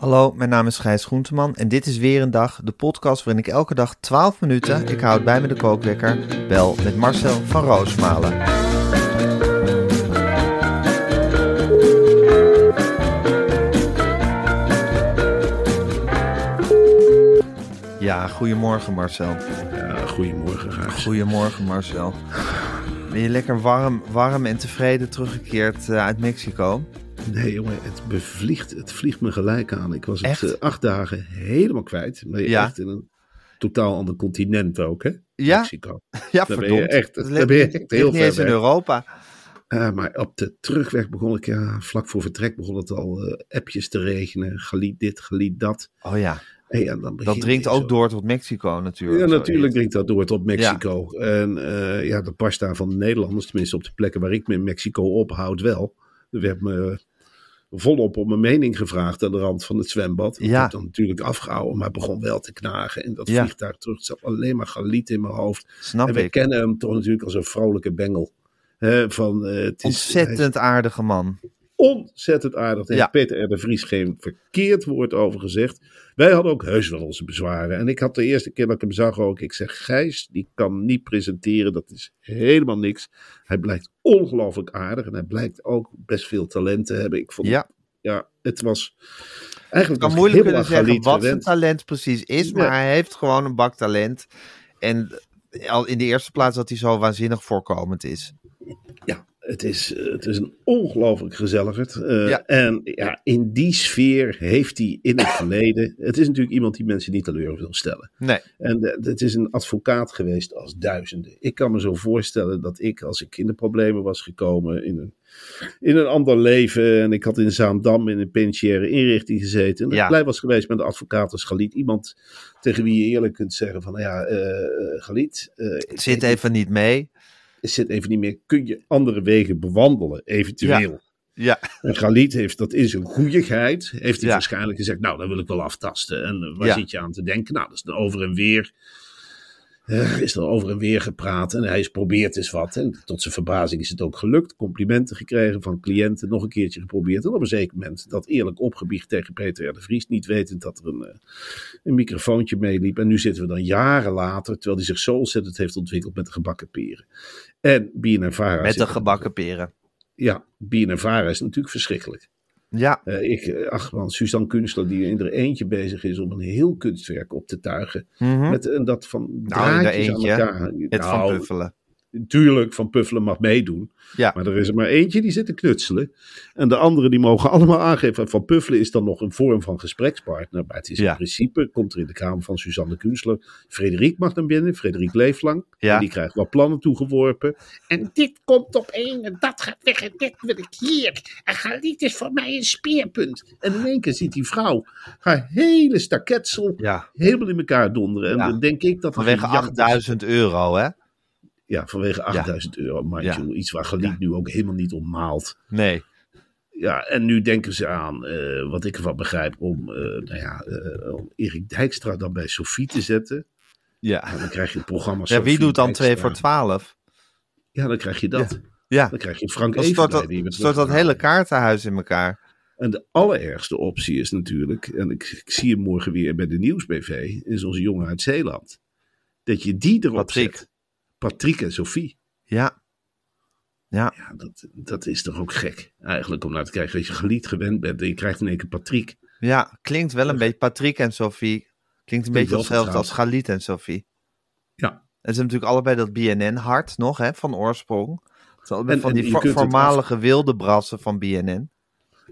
Hallo, mijn naam is Gijs Groenteman en dit is weer een dag, de podcast waarin ik elke dag 12 minuten, ik houd bij me de kookwekker, bel met Marcel van Roosmalen. Ja, goedemorgen Marcel. Ja, goedemorgen, Gijs. Goedemorgen Marcel. Ben je lekker warm, warm en tevreden teruggekeerd eh, uit Mexico? Nee, jongen, het bevliegt, het vliegt me gelijk aan. Ik was Echt? het eh, acht dagen helemaal kwijt. Maar Ja. echt in een totaal ander continent ook, hè? Ja? Mexico. Ja, Daar ben je verdomd. echt- daar ben je echt heel ver in. Europa. Eh, maar op de terugweg begon ik, ja, vlak voor vertrek begon het al eh, appjes te regenen. Galiet dit, galiet dat. Oh ja, en dan dat dringt je ook zo- door tot Mexico natuurlijk. Ja, natuurlijk dringt dat door tot Mexico. En eh, ja, de pasta van de Nederlanders, tenminste op de plekken waar ik me in Mexico ophoud wel. Er werd me volop om mijn mening gevraagd aan de rand van het zwembad. Ik Ja. heb dan natuurlijk afgehouden, maar begon wel te knagen. En dat Ja. vliegtuig terug het zat alleen maar galiet in mijn hoofd. Snap en we kennen hem toch natuurlijk als een vrolijke bengel. Van, eh, het is, hij is Ontzettend aardige man. Ontzettend aardig. Daar Ja. heeft Peter R. de Vries geen verkeerd woord over gezegd. Wij hadden ook heus wel onze bezwaren. En ik had de eerste keer dat ik hem zag ook. Ik zeg, Gijs, die kan niet presenteren. Dat is helemaal niks. Hij blijkt ongelooflijk aardig. En hij blijkt ook best veel talent te hebben. Ik vond Ja. ja, het was... Eigenlijk kan moeilijk kunnen zeggen wat zijn talent precies is, Ja. maar hij heeft gewoon een bak talent. En al in de eerste plaats dat hij zo waanzinnig voorkomend is. Ja, het is, eh, het is een ongelooflijk gezelligerd. Eh, Ja. En ja, in die sfeer heeft hij in het verleden... Het is natuurlijk iemand die mensen niet teleur wil stellen. Nee, En het is een advocaat geweest als duizenden. Ik kan me zo voorstellen dat ik, als ik in de problemen was gekomen, in een, in een ander leven, en ik had in Zaandam in een penitentiaire inrichting gezeten, en Ja. ik blij was geweest met de advocaat als Galit. Iemand tegen wie je eerlijk kunt zeggen van, nou ja, eh, Galit, het zit even niet mee. Niet, het zit even niet meer. Kun je andere wegen bewandelen, eventueel? Ja, En Galit heeft dat in zijn goeieheid, heeft hij Ja. waarschijnlijk gezegd, nou, dan wil ik wel aftasten. En eh, waar Ja. zit je aan te denken? Nou, dat is dan over en weer. eh, is er over en weer gepraat en hij is probeert eens wat. En tot zijn verbazing is het ook gelukt. Complimenten gekregen van cliënten, nog een keertje geprobeerd. En op een zeker moment dat eerlijk opgebiecht tegen Peter R. de Vries. Niet wetend dat er een, eh, een microfoontje meeliep. En nu zitten we dan jaren later, terwijl hij zich zo ontzettend heeft ontwikkeld met de gebakken peren. En BNNVARA... met de gebakken peren. Ja, BNNVARA is natuurlijk verschrikkelijk. Ja, Eh, ik, eh, ach man, Suzanne Kunstler die in er eentje bezig is om een heel kunstwerk op te tuigen. mhm. Met en dat van Nou, in draadjes aan eentje, elkaar. het van Nou, puffelen. Tuurlijk, Van Puffelen mag meedoen. Ja. Maar er is er maar eentje die zit te knutselen. En de anderen die mogen allemaal aangeven. Van Puffelen is dan nog een vorm van gesprekspartner. Maar het is Ja. in principe, komt er in de kamer van Suzanne Kunstler. Frederik mag dan binnen, Frederik Leeflang. Ja. En die krijgt wat plannen toegeworpen. En dit komt op één en dat gaat weg en dit wil ik hier. En Galit is voor mij een speerpunt. En in één keer ziet die vrouw haar hele staketsel Ja, helemaal in elkaar donderen. En Ja. dan denk ik dat vanwege gejaagd is. 8000 euro, hè? Ja, vanwege 8000 euro. Maar iets waar Galiet nu ook helemaal niet om maalt. Nee. Ja, en nu denken ze aan, eh, wat ik ervan begrijp, om, eh, nou ja, eh, om Erik Dijkstra dan bij Sofie te zetten. Ja. En dan krijg je het programma ja, wie Sophie doet dan Dijkstra. 2 voor 12? Ja, dan krijg je dat. Ja, Dan krijg je Frank dan stort dat, stort dat hele kaartenhuis in elkaar. En de allerergste optie is natuurlijk, en ik, ik zie hem morgen weer bij de Nieuwsbv, is onze jongen uit Zeeland. Dat je die erop Patrick. zet. Patrick en Sophie. Ja, Ja. Ja, dat, dat is toch ook gek eigenlijk om naar te kijken. Als je gelied gewend bent en je krijgt in één keer Patrick. Ja, klinkt wel een beetje Patrick en Sophie. Klinkt een beetje hetzelfde als. Galit en Sophie. Ja. En ze hebben natuurlijk allebei dat BNN-hart nog, hè, van oorsprong. Het zijn allebei En- van en die voormalige wilde brassen van BNN.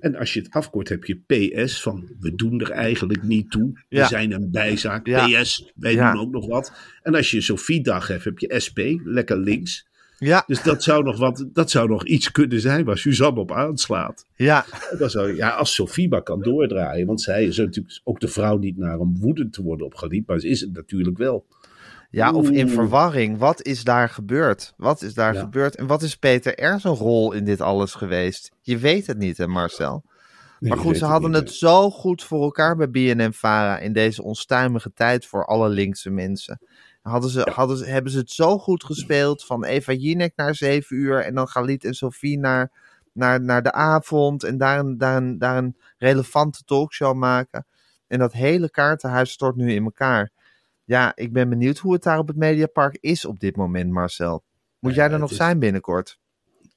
En als je het afkort heb je PS van we doen er eigenlijk niet toe. Ja. We zijn een bijzaak. Ja. PS, wij Ja. doen ook nog wat. En als je Sophie-dag hebt, heb je SP, lekker links. Ja, Dus dat zou nog, wat, dat zou nog iets kunnen zijn waar Suzanne op aanslaat. ja, Dan zou, ja, als Sophie maar kan doordraaien. Want zij is natuurlijk ook de vrouw niet naar om woedend te worden op Galiet. Maar ze is het natuurlijk wel. Ja, of in Oeh. verwarring. Wat is daar gebeurd? Wat is daar Ja. gebeurd? En wat is Peter R. zijn rol in dit alles geweest? Je weet het niet, hè, Marcel? Nee, Maar goed, ze hadden niet, het zo goed voor elkaar bij BNN-Vara in deze onstuimige tijd voor alle linkse mensen. Hadden ze, hadden ze, hebben ze het zo goed gespeeld van Eva Jinek naar zeven uur en dan Galit en Sophie naar, naar, naar de avond en daar een, daar, een, daar een relevante talkshow maken. En dat hele kaartenhuis stort nu in elkaar. Ja, ik ben benieuwd hoe het daar op het Mediapark is op dit moment, Marcel. Moet jij er nog is- zijn binnenkort?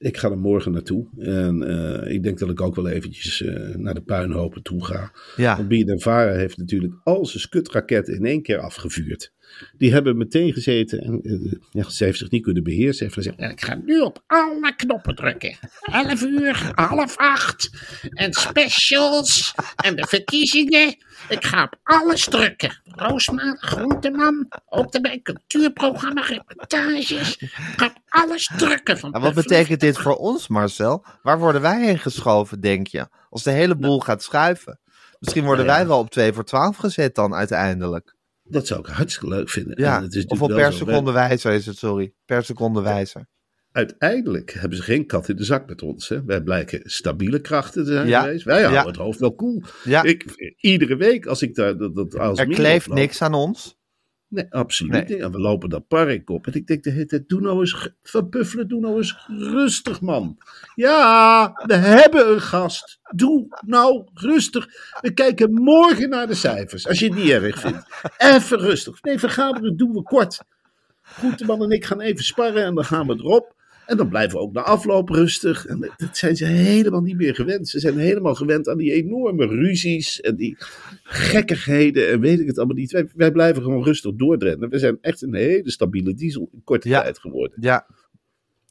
Ik ga er morgen naartoe. En eh, ik denk dat ik ook wel eventjes eh, naar de puinhopen toe ga. Ja, Want BNNVARA heeft natuurlijk al zijn skutraketten in één keer afgevuurd. Die hebben meteen gezeten en eh, ja, ze heeft zich niet kunnen beheersen. Ze heeft gezegd, ik ga nu op alle knoppen drukken. 11 uur, half acht. En specials. En de verkiezingen. Ik ga op alles drukken. Roosma, Groenteman. Ook erbij cultuurprogramma, reportages. Ik ga op alles drukken. Van Maar wat betekent dit voor ons, Marcel? Waar worden wij heen geschoven, denk je? Als de hele boel gaat schuiven. Misschien worden Nou ja. wij wel op 2 voor 12 gezet dan uiteindelijk. dat zou ik hartstikke leuk vinden. Ja, En het is of op per seconde wijzer is het, sorry. Per seconde wijzer. Uiteindelijk hebben ze geen kat in de zak met ons. Hè. Wij blijken stabiele krachten te zijn Ja. geweest. Wij houden Ja. het hoofd wel cool. Ja, Ik, iedere week als ik daar dat, dat als er kleeft niks aan ons. Nee, absoluut Nee. niet. We lopen dat park op. En ik denk de hele tijd, doe nou eens, Van Buffelen, doe nou eens rustig, man. Ja, we hebben een gast. Doe nou rustig. We kijken morgen naar de cijfers, als je het niet erg vindt. Even rustig. Nee, vergaderen doen we kort. Groenteman en ik gaan even sparren en dan gaan we erop. En dan blijven we ook na afloop rustig. En dat zijn ze helemaal niet meer gewend. Ze zijn helemaal gewend aan die enorme ruzies en die gekkigheden en weet ik het allemaal niet. Wij, wij blijven gewoon rustig doordrennen. We zijn echt een hele stabiele diesel in korte Ja. tijd geworden. Ja.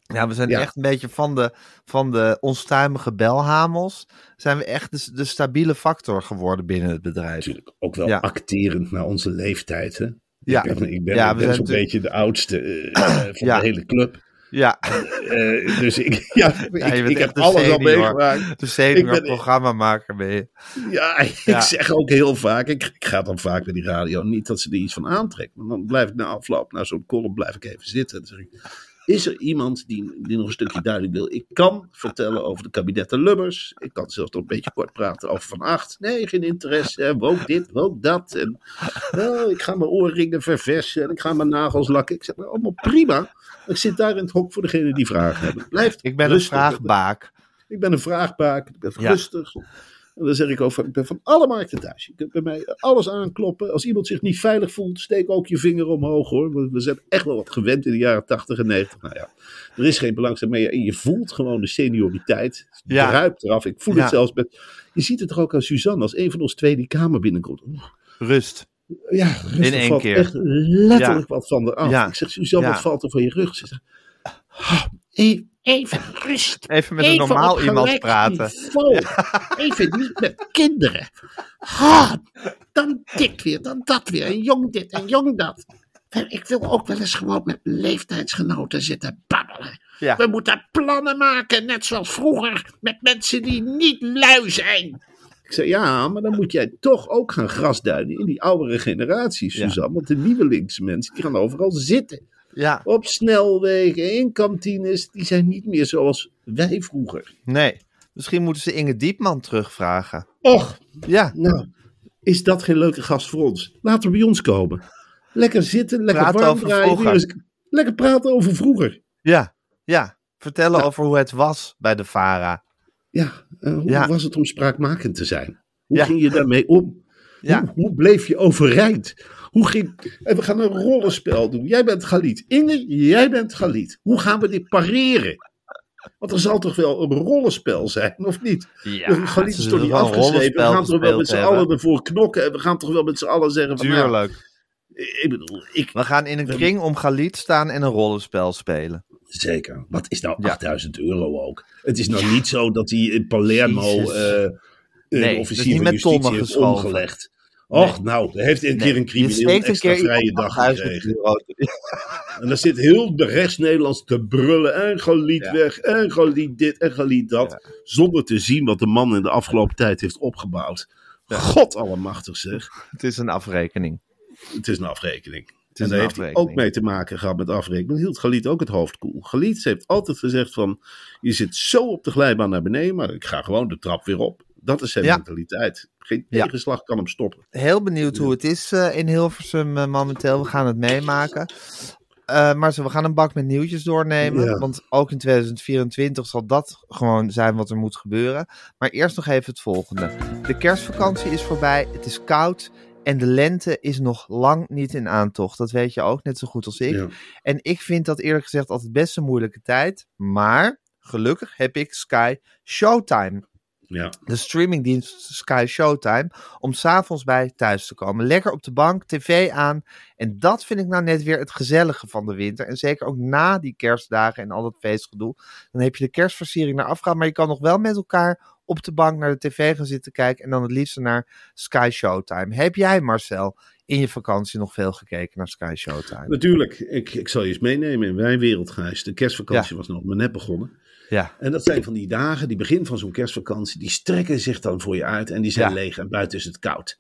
Ja, we zijn Ja. echt een beetje van de, van de onstuimige belhamels. Zijn we echt de, de stabiele factor geworden binnen het bedrijf. Natuurlijk ook wel Ja. acterend naar onze leeftijd. Hè? Ja. Ik ben, ik ben, Ja, we zijn natuurlijk- beetje de oudste eh, van de hele club. Ja, Eh, dus ik, ja, ik, ik heb alles al meegemaakt. de senior Ik programmamaker ben je. Ja, ik Ja. zeg ook heel vaak, ik, ik ga dan vaak bij die radio, niet dat ze er iets van aantrekt. Maar dan blijf ik na afloop, na zo'n column, blijf ik even zitten. En dan zeg ik, is er iemand die, die nog een stukje duidelijk wil? Ik kan vertellen over de kabinetten Lubbers. Ik kan zelfs nog een beetje kort praten over Van Acht. Nee, geen interesse. En ook dit, ook dat. En wel, ik ga mijn oorringen verversen en ik ga mijn nagels lakken. Ik zeg, nou, allemaal prima. Ik zit daar in het hok voor degene die vragen hebben. Blijf Ik ben een vraagbaak. Ik ben een vraagbaak, ik ben Ja. rustig. En dan zeg ik ook van, ik ben van alle markten thuis. Je kunt bij mij alles aankloppen. Als iemand zich niet veilig voelt, steek ook je vinger omhoog hoor. We, we zijn echt wel wat gewend in de jaren 80 en 90. Nou ja, er is geen belangstelling meer. En je voelt gewoon de senioriteit. Het Ja. druipt eraf. Ik voel Ja. het zelfs met... Je ziet het toch ook aan Suzanne, als een van ons twee die kamer binnenkomt. Rust. Ja, rustig In één keer. echt letterlijk wat van de af. Ja. Ik zeg, Suzanne, wat valt er van je rug? Ze zegt, "Ah, even, Even rust. Even met een Even normaal iemand praten. Even niet met kinderen. Ha, dan dit weer, dan dat weer. En jong dit en jong dat. Ik wil ook wel eens gewoon met leeftijdsgenoten zitten babbelen. Ja. We moeten plannen maken, net zoals vroeger, met mensen die niet lui zijn. Ik zei, ja, maar dan moet jij toch ook gaan grasduinen in die oudere generatie, Ja. Suzanne. Want de nieuwe linkse mensen, die gaan overal zitten. Ja, Op snelwegen, in kantines, die zijn niet meer zoals wij vroeger. nee. Misschien moeten ze Inge Diepman terugvragen. Och, Ja, nou, is dat geen leuke gast voor ons? Laten we bij ons komen. Lekker zitten, lekker Praten warm draaien. eens- Lekker praten over vroeger. ja, ja. Vertellen Ja. over hoe het was bij de VARA. Ja, eh, hoe Ja. was het om spraakmakend te zijn? Hoe Ja. ging je daarmee om? Hoe, hoe bleef je overeind? Hoe ging... En we gaan een rollenspel doen. Jij bent Galit. Inge, jij bent Galit. Hoe gaan we dit pareren? Want er zal toch wel een rollenspel zijn, of niet? Ja, Galit ze is toch niet afgeschreven? We gaan toch wel met z'n allen ervoor knokken. En we gaan toch wel met z'n allen zeggen van... nou, Tuurlijk. ik bedoel, ik... We gaan in een kring om Galit staan en een rollenspel spelen. Zeker. Wat is nou Ja. 8000 euro ook? Het is nou niet zo dat hij in Palermo eh een Nee, officier niet met tonnen heeft omgelegd. Och, nou, er heeft een keer een crimineel een extra keer vrije dag 1000 gekregen. En dan zit heel de rechts-Nederlands te brullen. En Galiet Ja. weg. En Galiet dit. En Galiet dat. Zonder te zien wat de man in de afgelopen tijd heeft opgebouwd. God allemachtig zeg. Het is een afrekening. Het is een afrekening. is en daar heeft hij ook mee te maken gehad met afrekening. Hield Galiet ook het hoofd koel. Galiet heeft altijd gezegd van... Je zit zo op de glijbaan naar beneden. Maar ik ga gewoon de trap weer op. Dat is zijn Ja. mentaliteit. Geen Ja. tegenslag kan hem stoppen. Heel benieuwd hoe het is eh, in Hilversum eh, momenteel. We gaan het meemaken. Eh, maar zo, we gaan een bak met nieuwtjes doornemen. Ja. Want ook in 2024 zal dat gewoon zijn wat er moet gebeuren. Maar eerst nog even het volgende. De kerstvakantie is voorbij. Het is koud. En de lente is nog lang niet in aantocht. Dat weet je ook net zo goed als ik. Ja. En ik vind dat eerlijk gezegd altijd best een moeilijke tijd. Maar gelukkig heb ik Sky Showtime Ja. de streamingdienst Sky Showtime, om s'avonds bij thuis te komen. Lekker op de bank, tv aan. En dat vind ik nou net weer het gezellige van de winter. En zeker ook na die kerstdagen en al dat feestgedoe. Dan heb je de kerstversiering naar afgaan, maar je kan nog wel met elkaar op de bank naar de tv gaan zitten kijken. En dan het liefst naar Sky Showtime. Heb jij, Marcel, in je vakantie nog veel gekeken naar Sky Showtime? Natuurlijk. Ik, ik zal je eens meenemen in mijn wereldreis. De kerstvakantie was nog maar net begonnen. Ja, En dat zijn van die dagen, die begin van zo'n kerstvakantie, die strekken zich dan voor je uit en die zijn Ja. leeg en buiten is het koud.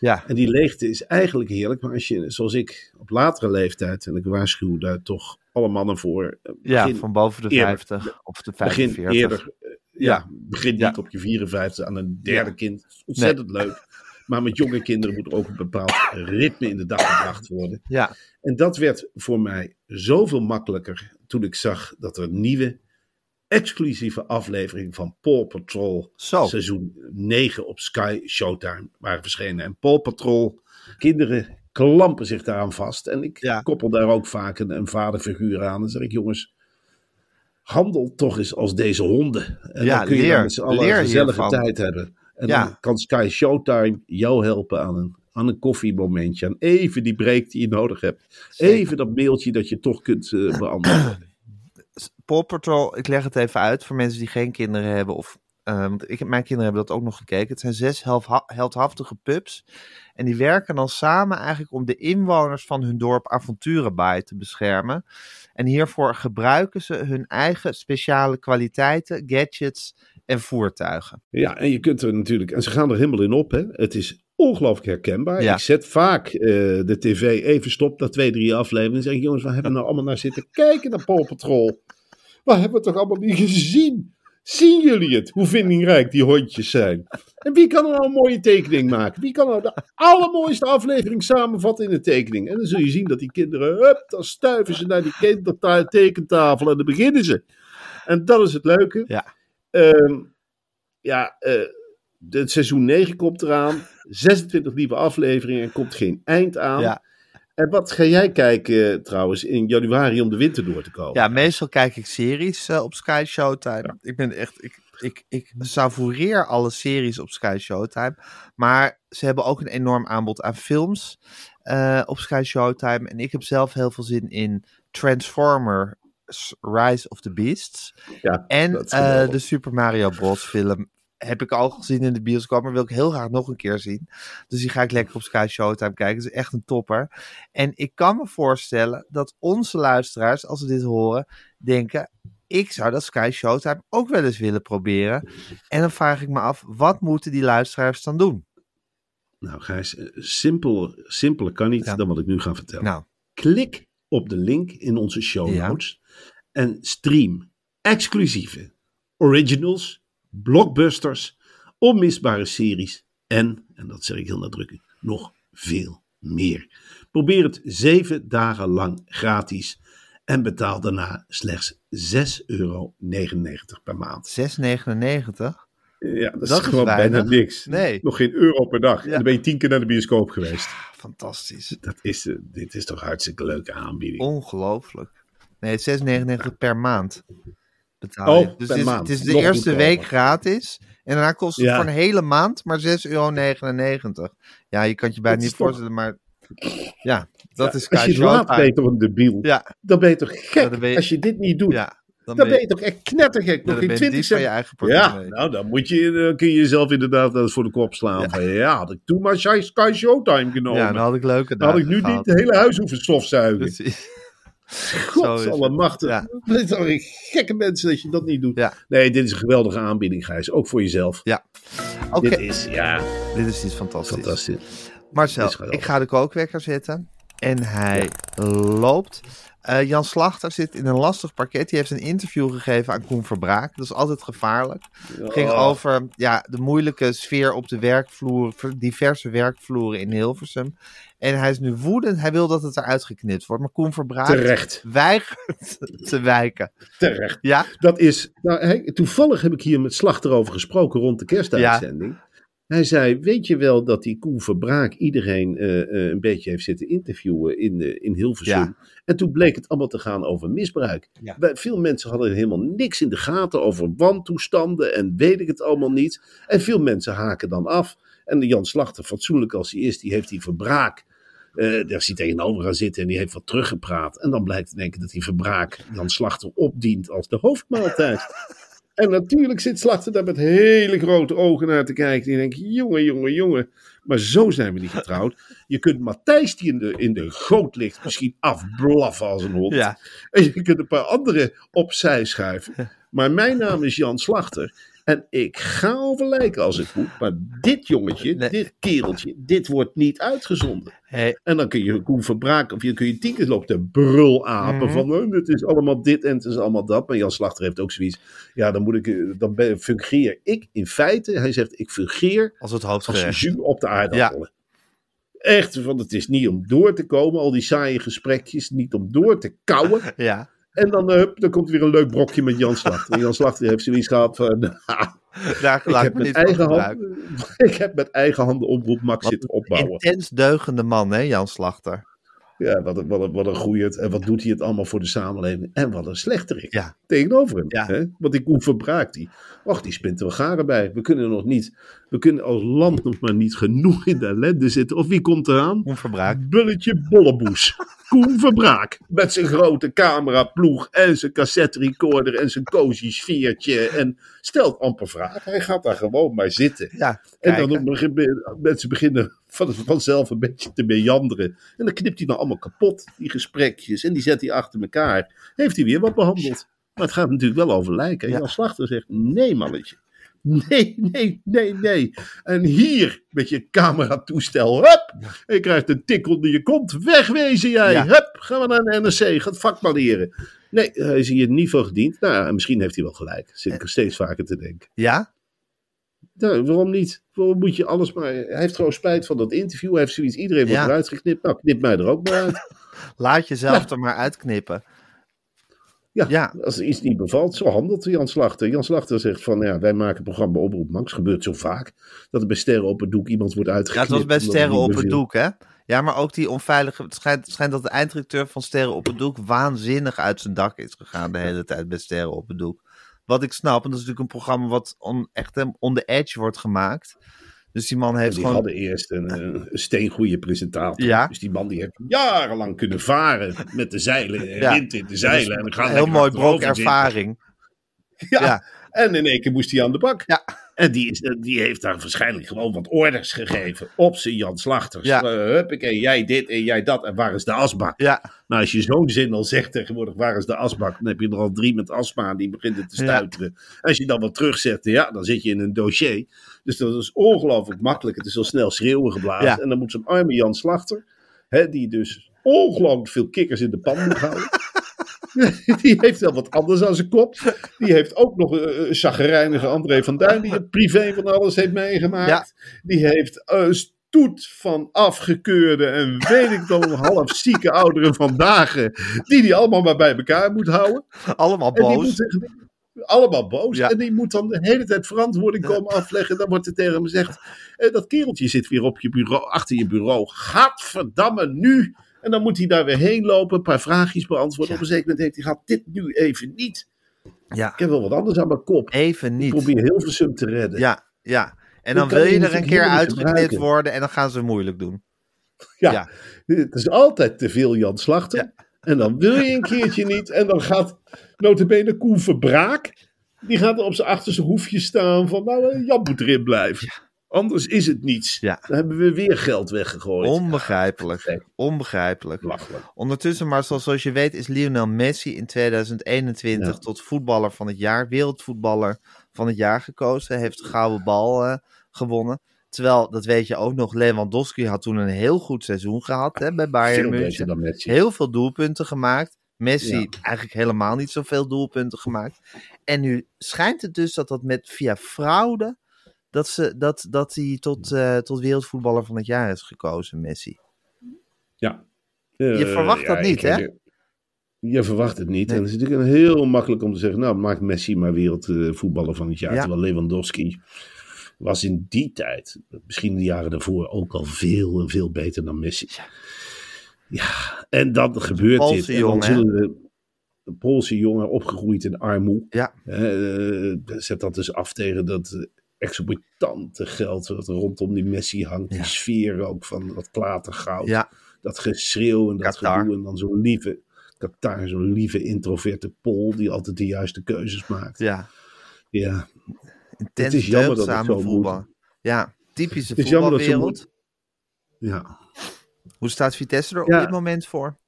ja, En die leegte is eigenlijk heerlijk, maar als je, zoals ik, op latere leeftijd, en ik waarschuw daar toch alle mannen voor, eh, ja begin, van boven de eerder. 50 of de begin 45. eerder, eh, ja, Ja. begin Ja. niet op je 54 aan een derde Ja. kind. Ontzettend leuk. Maar met jonge kinderen moet er ook een bepaald ritme in de dag gebracht worden. Ja, En dat werd voor mij zoveel makkelijker toen ik zag dat er nieuwe exclusieve aflevering van Paw Patrol Zo. seizoen 9 op Sky Showtime waren verschenen. En Paw Patrol, kinderen klampen zich daaraan vast. En ik Ja. koppel daar ook vaak een, een vaderfiguur aan. Dan zeg ik, jongens, handel toch eens als deze honden. En Ja, dan kun je leer- dan met z'n allen leer een gezellige hiervan. tijd hebben. En Ja. dan kan Sky Showtime jou helpen aan een, aan een koffiemomentje. Aan even die break die je nodig hebt. Even dat mailtje dat je toch kunt eh, beantwoorden. Paw Patrol, ik leg het even uit voor mensen die geen kinderen hebben. Of, eh, want ik, mijn kinderen hebben dat ook nog gekeken. Het zijn zes heldhaftige pups. En die werken dan samen eigenlijk om de inwoners van hun dorp avonturenbaai te beschermen. En hiervoor gebruiken ze hun eigen speciale kwaliteiten, gadgets en voertuigen. Ja, en je kunt er natuurlijk, en ze gaan er helemaal in op, hè. Het is ongelooflijk herkenbaar. Ja. Ik zet vaak eh, de tv even stop, dat twee, drie afleveringen. En zeg ik, jongens, waar hebben we nou allemaal naar zitten kijken naar Paw Patrol? Waar hebben we toch allemaal niet gezien? Zien jullie het? Hoe vindingrijk die hondjes zijn? En wie kan er nou een mooie tekening maken? Wie kan nou de allermooiste aflevering samenvatten in een tekening? En dan zul je zien dat die kinderen, hup, dan stuiven ze naar die kinderta- tekentafel en dan beginnen ze. En dat is het leuke. Ja. Ehm, ja, eh, het seizoen 9 komt eraan. 26 nieuwe afleveringen en komt geen eind aan. Ja. En wat ga jij kijken eh, trouwens in januari om de winter door te komen? Ja, meestal kijk ik series eh, op Sky Showtime. Ik ben echt, ik, ik, ik savoureer alle series op Sky Showtime. Maar ze hebben ook een enorm aanbod aan films eh, op Sky Showtime. En ik heb zelf heel veel zin in Transformers Rise of the Beasts. Ja, En de Super Mario Bros. film heb ik al gezien in de bioscoop, maar wil ik heel graag nog een keer zien. Dus die ga ik lekker op Sky Showtime kijken. Het is echt een topper. En ik kan me voorstellen dat onze luisteraars, als ze dit horen, denken... Ik zou dat Sky Showtime ook wel eens willen proberen. En dan vraag ik me af, wat moeten die luisteraars dan doen? Nou Gijs, eh, simpel, simpeler kan niet Ja. dan wat ik nu ga vertellen. Nou, Klik op de link in onze show Ja. notes en stream exclusieve originals, blockbusters, onmisbare series en, en dat zeg ik heel nadrukkelijk, nog veel meer. Probeer het zeven dagen lang gratis en betaal daarna slechts 6,99 euro per maand. 6,99? Ja, dat, Dat is is gewoon bijna niks. Nee. Nog geen euro per dag. Ja. En dan ben je tien keer naar de bioscoop geweest. Fantastisch. Dat is, eh, dit is toch hartstikke leuke aanbieding. Ongelooflijk. Nee, 6,99 per maand. Betaal je. Oh, dus het is, maand. het is de Nog eerste week gratis. En daarna kost het Ja. voor een hele maand maar 6,99 euro. Ja, je kan het je bijna is niet toch- voorstellen, maar ja, dat is Als je laat, ben je toch een debiel. Ja, Dan ben je toch gek Ja, je- als je dit niet doet. ja. Dan Dan ben je toch echt knettergek. ja, Nog geen ben je 20 dief van je cent. eigen Ja, nou dan, moet je, dan kun je jezelf inderdaad eens voor de kop slaan. Van, ja, had ik toen maar Sky Showtime genomen. Ja, dan had ik leuke dan had ik nu gehad. niet het hele huis hoeven stofzuigen. Precies. Godsallemachtig. Ja. Toch een gekke mensen dat je dat niet doet. Ja. Nee, dit is een geweldige aanbieding, Gijs. Ook voor jezelf. Ja. Oké, Dit is, ja, dit is iets fantastisch. fantastisch. Marcel, Dit ik ga de kookwekker zetten. En hij loopt. Eh, Jan Slachter zit in een lastig parket. Die heeft een interview gegeven aan Koen Verbraak. Dat is altijd gevaarlijk. Het ging Oh. over ja, de moeilijke sfeer op de werkvloer, diverse werkvloeren in Hilversum. En hij is nu woedend. Hij wil dat het eruit geknipt wordt. Maar Koen Verbraak Terecht, weigert te wijken. terecht. Ja, Dat is, nou, toevallig heb ik hier met Slachter over gesproken rond de kerstuitzending. Hij zei, weet je wel dat die Koen Verbraak iedereen eh, eh, een beetje heeft zitten interviewen in, eh, in Hilversum. Ja. En toen bleek het allemaal te gaan over misbruik. Ja. Veel mensen hadden helemaal niks in de gaten over wantoestanden en weet ik het allemaal niet. En veel mensen haken dan af. En de Jan Slachter, fatsoenlijk als hij is, die heeft die Verbraak... eh, daar is hij tegenover gaan zitten en die heeft wat teruggepraat. En dan blijkt in één keer dat die Verbraak Jan Slachter opdient als de hoofdmaaltijd. En natuurlijk zit Slachter daar met hele grote ogen naar te kijken. Die denkt, jongen, jongen, jongen. Maar zo zijn we niet getrouwd. Je kunt Matthijs, die in de, in de goot ligt, misschien afblaffen als een hond. ja. En je kunt een paar anderen opzij schuiven. Maar mijn naam is Jan Slachter. En ik ga over lijken als het moet. Maar dit jongetje, Nee. dit kereltje, dit wordt niet uitgezonden. Hey, En dan kun je Koen Verbraak, of je kun je tien keer lopen te brulapen Mhm. van oh, het is allemaal dit en het is allemaal dat. Maar Jan Slachter heeft ook zoiets. Ja, dan moet ik, eh, dan ben, fungeer ik in feite, hij zegt ik fungeer als het als hoofdgerecht. jus op de aardappelen. Echt, want het is niet om door te komen, al die saaie gesprekjes, niet om door te kauwen. Ja, En dan, eh, hup, dan komt weer een leuk brokje met Jan Slachter. En Jan Slachter heeft zoiets gehad van, daar ik heb, met eigen hand, ik heb met eigen handen omroep Max zitten opbouwen. Intens deugende man, hè, Jan Slachter. Ja, wat een, wat, een, wat een goeie. En wat doet hij het allemaal voor de samenleving? En wat een slechterik. Ja. Tegenover hem. Ja. Hè? Want die Koen verbraakt die. Och, die spint er wel garen bij. We kunnen nog niet. We kunnen als land nog maar niet genoeg in de ellende zitten. Of wie komt eraan? Koen Verbraak. Bulletje Bolleboes. Koen Verbraak. Met zijn grote cameraploeg en zijn cassette recorder en zijn cozy sfeertje. En stelt amper vragen. Hij gaat daar gewoon maar zitten. Ja, En dan begin- mensen beginnen van, vanzelf een beetje te meanderen. En dan knipt hij dan allemaal kapot, die gesprekjes. En die zet hij achter elkaar. Heeft hij weer wat behandeld. Maar het gaat natuurlijk wel over lijken. En Ja. Jan Slachter zegt, nee mannetje. Nee, nee, nee, nee. En hier met je cameratoestel. Hup! Je krijgt een tik onder je kont. Wegwezen jij. Ja. Hup! Gaan we naar de NRC. Ga het vak maar leren. Nee, hij is hier niet van gediend. Nou, misschien heeft hij wel gelijk. Zit ik er steeds vaker te denken. Ja? Nou, waarom niet? Waarom moet je alles maar... Hij heeft gewoon spijt van dat interview. Hij heeft zoiets, iedereen wordt Ja. eruit geknipt. Nou, knip mij er ook maar uit. Laat jezelf er maar uitknippen. Ja, Ja. als er iets niet bevalt, zo handelt Jan Slachter. Jan Slachter zegt van, ja, wij maken het programma Oproep Max. Gebeurt zo vaak. Dat er bij Sterren op het doek iemand wordt Ja, uitgeknipt. het was bij Sterren het op het doek, hè? Ja, maar ook die onveilige... Het schijnt, dat de eindredacteur van Sterren op het doek waanzinnig uit zijn dak is gegaan de hele tijd bij Sterren op het doek. Wat ik snap, want dat is natuurlijk een programma wat on, echt on the edge wordt gemaakt. Dus die man heeft die gewoon... hadden eerst een, een steengoede presentator. Ja. Dus die man die heeft jarenlang kunnen varen met de zeilen. en Ja. Wind in de zeilen. En dan gaan heel mooi brok ervaring. Ja. Ja. En in één keer moest hij aan de bak. Ja. En die, is, die heeft daar waarschijnlijk gewoon wat orders gegeven op zijn Jan Slachters. Ja. Eh, huppakee, jij dit en jij dat. En waar is de asbak? Ja, Nou, als je zo'n zin al zegt tegenwoordig, waar is de asbak? Dan heb je er al drie met astma die beginnen te Ja. stuiteren. Als je dan wat terugzet, ja, dan zit je in een dossier. Dus dat is ongelooflijk makkelijk. Het is al snel schreeuwen geblazen. Ja. En dan moet zo'n arme Jan Slachter, hè, die dus ongelooflijk veel kikkers in de pan moet houden. Die heeft wel wat anders aan zijn kop. Die heeft ook nog een een chagrijnige André van Duin, die het privé van alles heeft meegemaakt. Die heeft een stoet van afgekeurde en weet ik dan half zieke ouderen vandaag, die die allemaal maar bij elkaar moet houden. allemaal boos. moet, allemaal boos. Ja. En die moet dan de hele tijd verantwoording komen afleggen. Dan wordt er tegen hem gezegd: eh, dat kereltje zit weer op je bureau, achter je bureau. Gadverdamme, nu! En dan moet hij daar weer heen lopen, een paar vraagjes beantwoorden. Op een zeker moment heeft hij: gaat dit nu even niet? Ja, Ik heb wel wat anders aan mijn kop. even Ik niet. probeer Hilversum te redden. Ja, ja. En Ik dan wil je er een keer uitgeknipt worden en dan gaan ze moeilijk doen. Ja. Ja. Het is altijd te veel Jan Slachter. Ja. En dan wil je een keertje niet. En dan gaat notabene Koen Verbraak. Die gaat er op zijn achterste hoefje staan van nou eh, Jan moet erin blijven. Anders is het niets. Ja. Dan hebben we weer geld weggegooid. Onbegrijpelijk. Onbegrijpelijk. Lachelijk. Ondertussen, maar zoals, je weet, is Lionel Messi in 2021 Ja. tot voetballer van het jaar, wereldvoetballer van het jaar gekozen. Heeft de gouden bal eh, gewonnen. Terwijl, dat weet je ook nog, Lewandowski had toen een heel goed seizoen gehad hè, bij Bayern München. dan Messi. Heel veel doelpunten gemaakt. Messi Ja. eigenlijk helemaal niet zoveel doelpunten gemaakt. En nu schijnt het dus dat dat met via fraude, dat, ze, dat, dat hij tot, eh, tot wereldvoetballer van het jaar is gekozen, Messi. Ja. Je Eh, verwacht dat niet, hè? Je verwacht het niet. Nee. En het is natuurlijk heel makkelijk om te zeggen, nou maak Messi maar wereldvoetballer van het jaar. Ja. Terwijl Lewandowski was in die tijd, misschien de jaren daarvoor, ook al veel en veel beter dan Messi. Ja, en dan gebeurt dit. En dan jongen, zullen een Poolse jongen opgegroeid in armoede. Ja. Eh, zet dat dus af tegen dat exorbitante geld wat rondom die Messi hangt. Ja. Die sfeer ook van dat klatergoud. Ja, Dat geschreeuw en dat Qatar. gedoe. En dan zo'n lieve, Qatar, zo'n lieve introverte Pool die altijd de juiste keuzes maakt. ja. Ja, Intens Het is jammer dat het zo voetbal. moet. Ja, typische voetbalwereld. ja. Hoe staat Vitesse er op dit moment voor?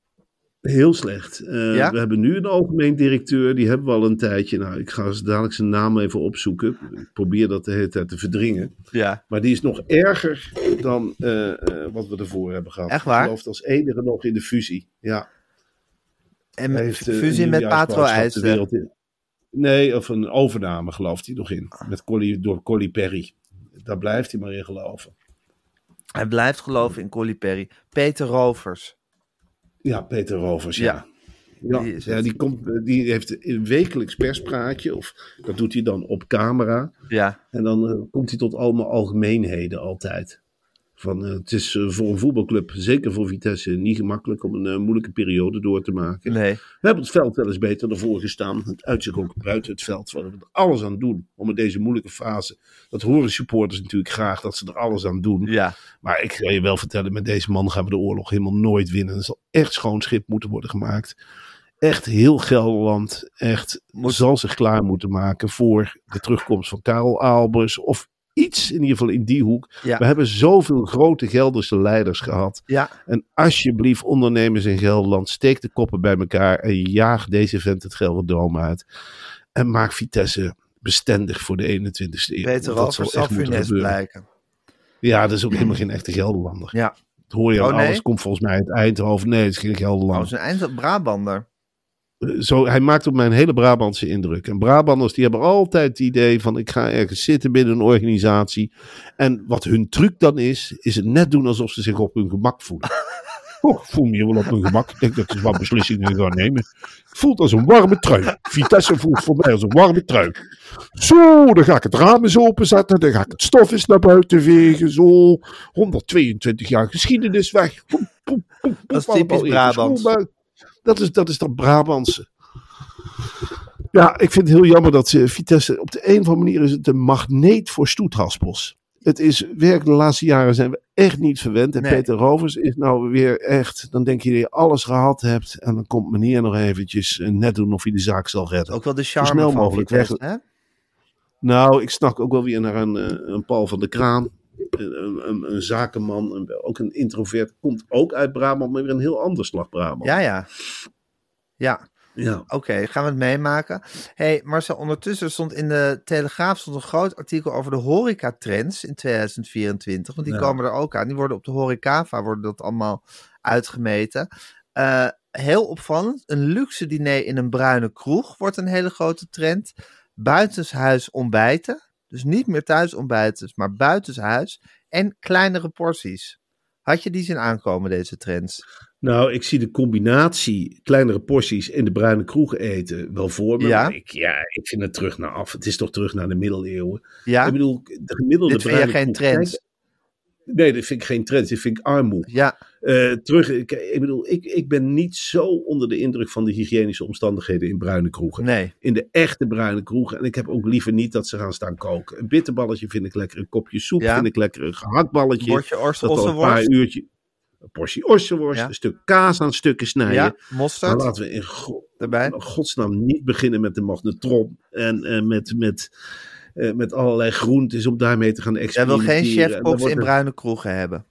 Heel slecht. Eh, Ja? We hebben nu een algemeen directeur, die hebben we al een tijdje. Nou, ik ga dadelijk zijn naam even opzoeken. Ik probeer dat de hele tijd te verdringen. Ja. Maar die is nog erger dan eh, eh, wat we ervoor hebben gehad. Echt waar? Ik geloof als enige nog in de fusie. Ja. En Hij met heeft, fusie met Patro de IJs. wereld in. Nee, of een overname gelooft hij nog in. Ah. Met Colli, door Colli Perry. Daar blijft hij maar in geloven. Hij blijft geloven in Colli Perry. Peter Rovers. Ja, Peter Rovers, Ja. ja. Ja, Die ja, komt, die heeft een wekelijks perspraatje. Of dat doet hij dan op camera. Ja, En dan eh, komt hij tot allemaal algemeenheden altijd. Van, eh, het is eh, voor een voetbalclub, zeker voor Vitesse, niet gemakkelijk om een eh, moeilijke periode door te maken. nee. We hebben het veld wel eens beter ervoor gestaan. Het uitzicht ook buiten het veld. Waar we er alles aan doen om in deze moeilijke fase. Dat horen supporters natuurlijk graag, dat ze er alles aan doen. Ja, Maar ik ga je wel vertellen, met deze man gaan we de oorlog helemaal nooit winnen. Er zal echt schoon schip moeten worden gemaakt. Echt heel Gelderland, echt zal zich klaar moeten maken voor de terugkomst van Karel Albers. Of iets in ieder geval in die hoek. Ja. We hebben zoveel grote Gelderse leiders gehad. ja. En alsjeblieft, ondernemers in Gelderland, steek de koppen bij elkaar en jaag deze vent het Gelderdroom uit. En maak Vitesse bestendig voor de 21ste eeuw. Zal echt funest gebeuren. blijken. Ja, dat is ook helemaal geen echte Gelderlander. Ja. Dat hoor je aan Oh, nee? alles. Komt volgens mij uit Eindhoven. Nee, het is geen Oh, Gelderlander. zijn eind Brabander. Zo, hij maakt op mij een hele Brabantse indruk. En Brabanders die hebben altijd het idee van ik ga ergens zitten binnen een organisatie. En wat hun truc dan is, is het net doen alsof ze zich op hun gemak voelen. Oh, ik voel me hier wel op mijn gemak. Ik denk dat ze wat beslissingen gaan nemen. Voelt als een warme trui. Vitesse voelt voor mij als een warme trui. Zo, dan ga ik het raam eens openzetten. Dan ga ik het stof eens naar buiten vegen. Zo, 122 jaar geschiedenis weg. Poep, poep, poep, Dat is typisch schoonmaken. Dat is, dat is dat Brabantse. Ja, ik vind het heel jammer dat ze Vitesse... Op de een of andere manier is het een magneet voor stoethaspels. Het is werkelijk, de laatste jaren zijn we echt niet verwend. En Nee. Peter Rovers is nou weer echt... Dan denk je dat je alles gehad hebt. En dan komt meneer nog eventjes eh, net doen of hij de zaak zal redden. Ook wel de Zo charme snel van mogelijk Vitesse, weg. hè? Nou, ik snak ook wel weer naar een, eh, een Paul van de Kraan. Een, een, een, een zakenman, een, ook een introvert. Komt ook uit Brabant, maar weer een heel ander slag Brabant. Ja, ja. Ja, ja. oké, gaan we het meemaken. hey, Marcel, ondertussen stond in de Telegraaf stond een groot artikel over de horecatrends in 2024. Want die Ja. komen er ook aan. Die worden op de horecava worden dat allemaal uitgemeten. Eh, heel opvallend, een luxe diner in een bruine kroeg wordt een hele grote trend. Buitenshuis ontbijten. Dus niet meer thuis ontbijten, maar buitenshuis. En kleinere porties. Had je die zien aankomen, deze trends? Nou, ik zie de combinatie kleinere porties in de bruine kroeg eten wel voor me. Ja. Ik, ja, ik vind het terug naar af. Het is toch terug naar de middeleeuwen. Ja? Ik bedoel, de gemiddelde Dit bruine geen trends? Nee, dat vind ik geen trend. Dat vind ik armoede. Ja, Eh, terug, ik, ik bedoel, ik, ik ben niet zo onder de indruk van de hygiënische omstandigheden in bruine kroegen. nee. In de echte bruine kroegen. En ik heb ook liever niet dat ze gaan staan koken. Een bitterballetje vind ik lekker. Een kopje soep Ja. vind ik lekker. Een gehaktballetje. Bordje ors- dat al een paar uurtje. Een portie ossenworst. Ja. Een stuk kaas aan stukken snijden. Ja, Maar mosterd laten we in go- in godsnaam niet beginnen met de magnetron. En eh, met, met, eh, met allerlei groentes om daarmee te gaan Jij wil experimenteren. geen chefkoks wordt in bruine kroegen hebben.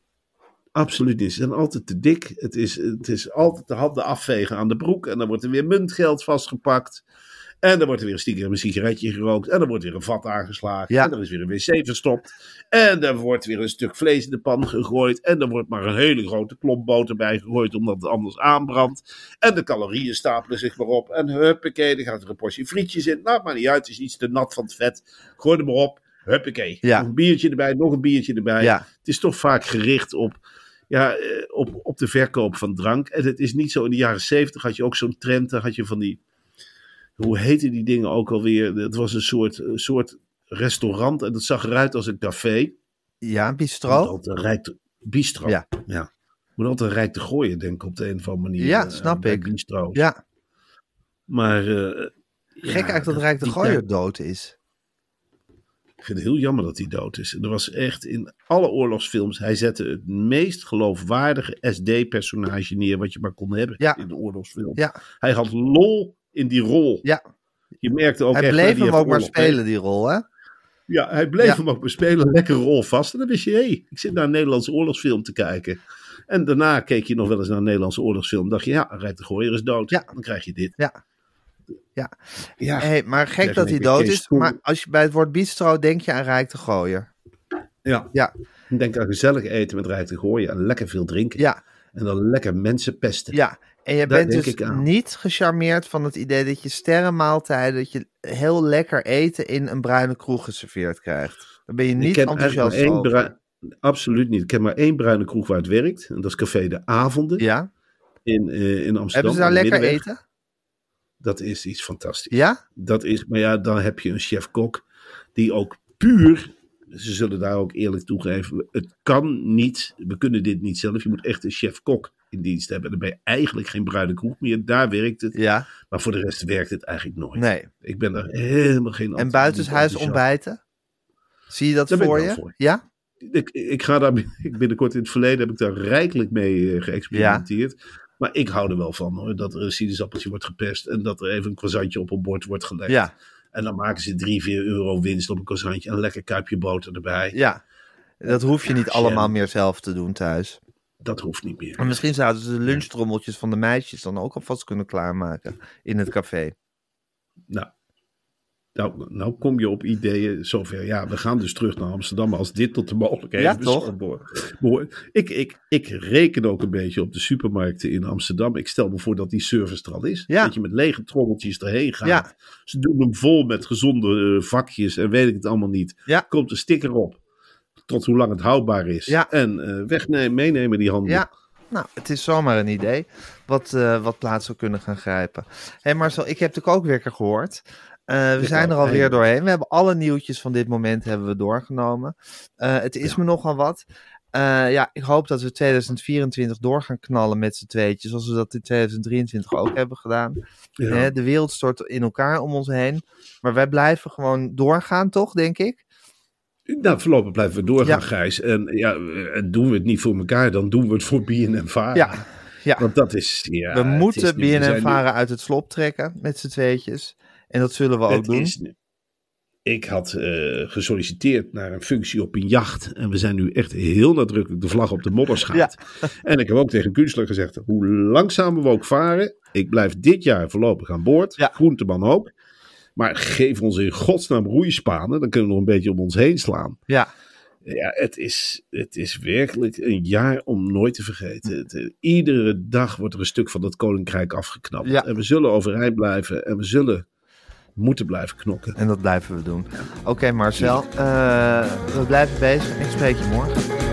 Absoluut niet. Ze zijn altijd te dik. Het is, het is altijd de handen afvegen aan de broek. En dan wordt er weer muntgeld vastgepakt. En dan wordt er weer stiekem een sigaretje gerookt. En dan wordt weer een vat aangeslagen. Ja. En er is weer een wc verstopt. En dan wordt weer een stuk vlees in de pan gegooid. En dan wordt maar een hele grote klomp boter bij gegooid. Omdat het anders aanbrandt. En de calorieën stapelen zich maar op. En huppakee, dan gaat er een portie frietjes in. Nou, maar niet uit. Het is iets te nat van het vet. Gooi er maar op. Huppakee. Ja. Nog een biertje erbij. Nog een biertje erbij. Ja, Het is toch vaak gericht op, ja, eh, op, op de verkoop van drank. En het is niet zo, in de jaren zeventig had je ook zo'n trend, dan had je van die, hoe heette die dingen ook alweer? Het was een soort, een soort restaurant en dat zag eruit als een café. ja bistro. altijd rijk te- bistro. Ja. ja. Moet altijd rijk te gooien, denk ik, op de een of andere manier. Ja, eh, snap ik. Bistro's. Ja, Maar... eh, gek ja, eigenlijk dat Rijk de Gooier dood is. Ik vind het heel jammer dat hij dood is. Er was echt in alle oorlogsfilms. Hij zette het meest geloofwaardige SD-personage neer. wat je maar kon hebben Ja. in de oorlogsfilm. Ja, Hij had lol in die rol. ja. Je merkte ook Hij echt. bleef hem ook maar spelen, die rol, hè? Ja, hij bleef Ja. hem ook bespelen. Lekker rol vast. En dan wist je, hé, hey, ik zit naar een Nederlandse oorlogsfilm te kijken. En daarna keek je nog wel eens naar een Nederlandse oorlogsfilm. dacht je, ja, Rijk de Gooier is dood. Ja. Dan krijg je dit. Ja. Ja. Ja. Hey, maar gek dat hij dood is. Maar als je bij het woord bistro denk je aan Rijk de Gooier. ja. Ja, denk aan gezellig eten met Rijk de Gooier. En lekker veel drinken. ja, En dan lekker mensen pesten. ja. En je bent dus niet gecharmeerd van het idee dat je sterrenmaaltijden, dat je heel lekker eten in een bruine kroeg geserveerd krijgt. Daar ben je niet enthousiast één over. Absoluut niet. Ik ken maar één bruine kroeg waar het werkt. En dat is Café de Avonden Ja? in, eh, in Amsterdam. Hebben ze daar lekker Middenweg. eten? Dat is iets fantastisch. Ja? Dat is, maar ja, dan heb je een chef-kok die ook puur, ze zullen daar ook eerlijk toegeven, het kan niet, we kunnen dit niet zelf. Je moet echt een chef-kok in dienst hebben. Dan ben je eigenlijk geen bruine kroeg meer. Daar werkt het. Ja? Maar voor de rest werkt het eigenlijk nooit. Nee. Ik ben daar helemaal geen En buitenshuis ontbijten? Zie je dat Daar voor je? voor. Ja? ik, ik ga daar ik binnenkort in het verleden heb ik daar rijkelijk mee eh, geëxperimenteerd. Maar ik hou er wel van hoor, dat er een sinaasappeltje wordt gepest en dat er even een croissantje op een bord wordt gelegd. Ja. En dan maken ze 3, 4 euro winst op een croissantje en een lekker kuipje boter erbij. Ja. Dat hoef je niet allemaal meer zelf te doen thuis. Dat hoeft niet meer. En misschien zouden ze de lunchtrommeltjes van de meisjes dan ook alvast kunnen klaarmaken in het café. Nou, nou, nou kom je op ideeën zover. Ja, we gaan dus terug naar Amsterdam als dit tot de mogelijkheden Ja, toch? behoort. Ik, ik, ik reken ook een beetje op de supermarkten in Amsterdam. Ik stel me voor dat die service er al is. Ja. Dat je met lege trommeltjes erheen gaat. Ja. Ze doen hem vol met gezonde eh, vakjes en weet ik het allemaal niet. Komt een sticker op. Tot hoe lang het houdbaar is. Ja. En wegnemen, meenemen die handen. Ja, nou, het is zomaar een idee wat, eh, wat plaats zou kunnen gaan grijpen. Hé Marcel, ik heb de kookwekker gehoord. Eh, we zijn ook, er alweer doorheen. We hebben alle nieuwtjes van dit moment hebben we doorgenomen. Het is Ja. me nogal wat. Ja, ik hoop dat we 2024 door gaan knallen met z'n tweetjes, zoals we dat in 2023 ook hebben gedaan. Ja. De wereld stort in elkaar om ons heen. Maar wij blijven gewoon doorgaan, toch, denk ik? Nou, voorlopig blijven we doorgaan, Ja. Gijs. En ja, doen we het niet voor elkaar, dan doen we het voor BNM Vara. Ja, ja. Want dat is. Ja, we moeten BNN Varen uit het slop trekken met z'n tweetjes. En dat zullen we ook doen. is ik had eh, gesolliciteerd naar een functie op een jacht. En we zijn nu echt heel nadrukkelijk de vlag op de modders gaat. En ik heb ook tegen Kunstler gezegd: hoe langzamer we ook varen. Ik blijf dit jaar voorlopig aan boord. Ja. Groenteman ook. Maar geef ons in godsnaam roeispanen. Dan kunnen we nog een beetje om ons heen slaan. Ja, Ja, het is, het is werkelijk een jaar om nooit te vergeten. Het, eh, iedere dag wordt er een stuk van dat koninkrijk afgeknapt. Ja. En we zullen overeind blijven en we zullen moeten blijven knokken. En dat blijven we doen. Oké, Marcel. eh, we blijven bezig. Ik spreek je morgen.